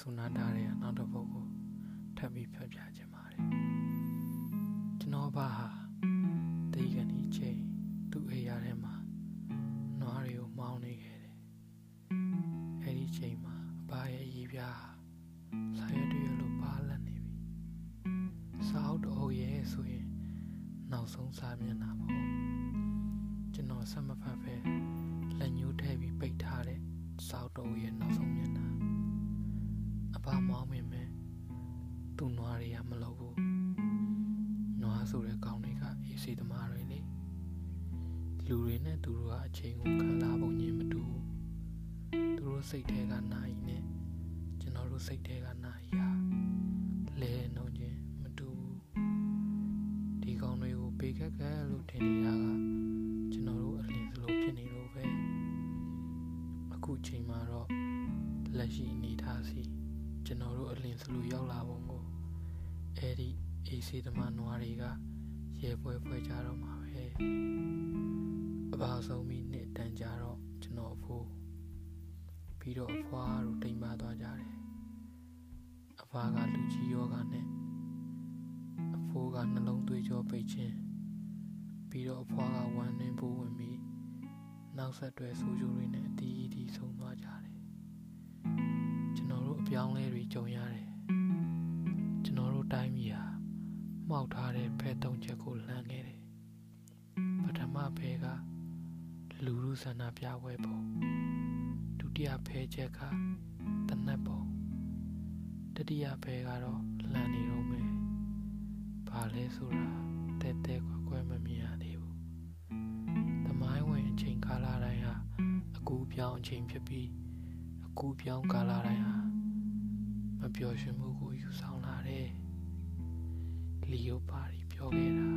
ဆိုနာတာတွေနောက်တစ်ပုဒ်ကိုထပ်ပြီးဖတ်ပြခြင်းပါတယ်ကျွန်တော်ဘာဟာဒီကနေ့ချိန်သူ့အိယာထဲမှာနွားတွေကိုမောင်းနေခဲ့တယ်အဲ့ဒီချိန်မှာအဘရဲ့အရေးပြားလာရတွေ့ရလို့ပါလက်နေပြီစာအုပ်တော်ရဲ့ဆိုရင်နောက်ဆုံးစာမျက်နှာပေါ့ကျွန်တော်ဆက်မဖတ်ပဲလက်ညှိုးထည့်ပြီးပိတ်ထားတဲ့စာအုပ်တော်ရဲ့ မောင်းမြင်မယ်သူ့နွားတွေကမလုပ်ဘူးနွားဆိုတဲ့ကောင်းတွေကအေးစေးသမားတွေလေလူတွေနဲ့သူတို့ကအချိန်ကိုခံစားပုံချင်းမတူဘူးသူတို့စိတ်ထဲကနိုင်နဲ့ကျွန်တော်တို့စိတ်ထဲကနိုင်ဟာလဲနှုံချင်းမတူဘူးဒီကောင်းတွေကိုပေခက်ခက်လို့ထင်နေတာကကျွန်တော်တို့အလင်းစလို့ဖြစ်နေလို့ပဲအခုချိန်မှာတော့လက်ရှိအနေထားစီ ကျွန်တော်တို့အလင်းစလို့ရောက်လာပုံကိုအဲ့ဒီအေးစေးသမားနွားတွေကရဲပွဲဖွဲကြတော့မှာပဲအပါဆုံးပြီးနှစ်တန်ကြတော့ကျွန်တော်အဖိုးပြီးတော့အဖွားတို့တိမ်ပါသွားကြတယ်အဖွားကလူကြီးယောဂနဲ့အဖိုးကနှလုံးသွေးကြောပိတ်ခြင်းပြီးတော့အဖွားကဝမ်းနှင်းပိုးဝင်ပြီးနောက်ဆက်တွဲဆိုးကျိုးတွေနဲ့အတီးအတီးဆုံး ပြောင်းလဲတွေကြုံရတယ်ကျွန်တော်တို့တိုင်းပြည်ဟာမှောက်ထားတဲ့ဖဲတုံးချက်ကိုလှမ်းခဲ့တယ်ပထမဖဲကလူလူဆန္ဒပြပွဲပုံဒုတိယဖဲချက်ကတနက်ပုံတတိယဖဲကတော့လှမ်းနေတော့မယ်ဘာလဲဆိုတာတဲတဲကွယ်ကွယ်မမြင်ရသေးဘူးသမိုင်းဝင်အချိန်ကာလတိုင်းဟာအကူပြောင်းအချိန်ဖြစ်ပြီးအကူပြောင်းကာလတိုင်းဟာ မပျော်ရွှင်မှုကိုယူဆောင်လာတယ်လီယိုပါရီပြောခဲ့တာ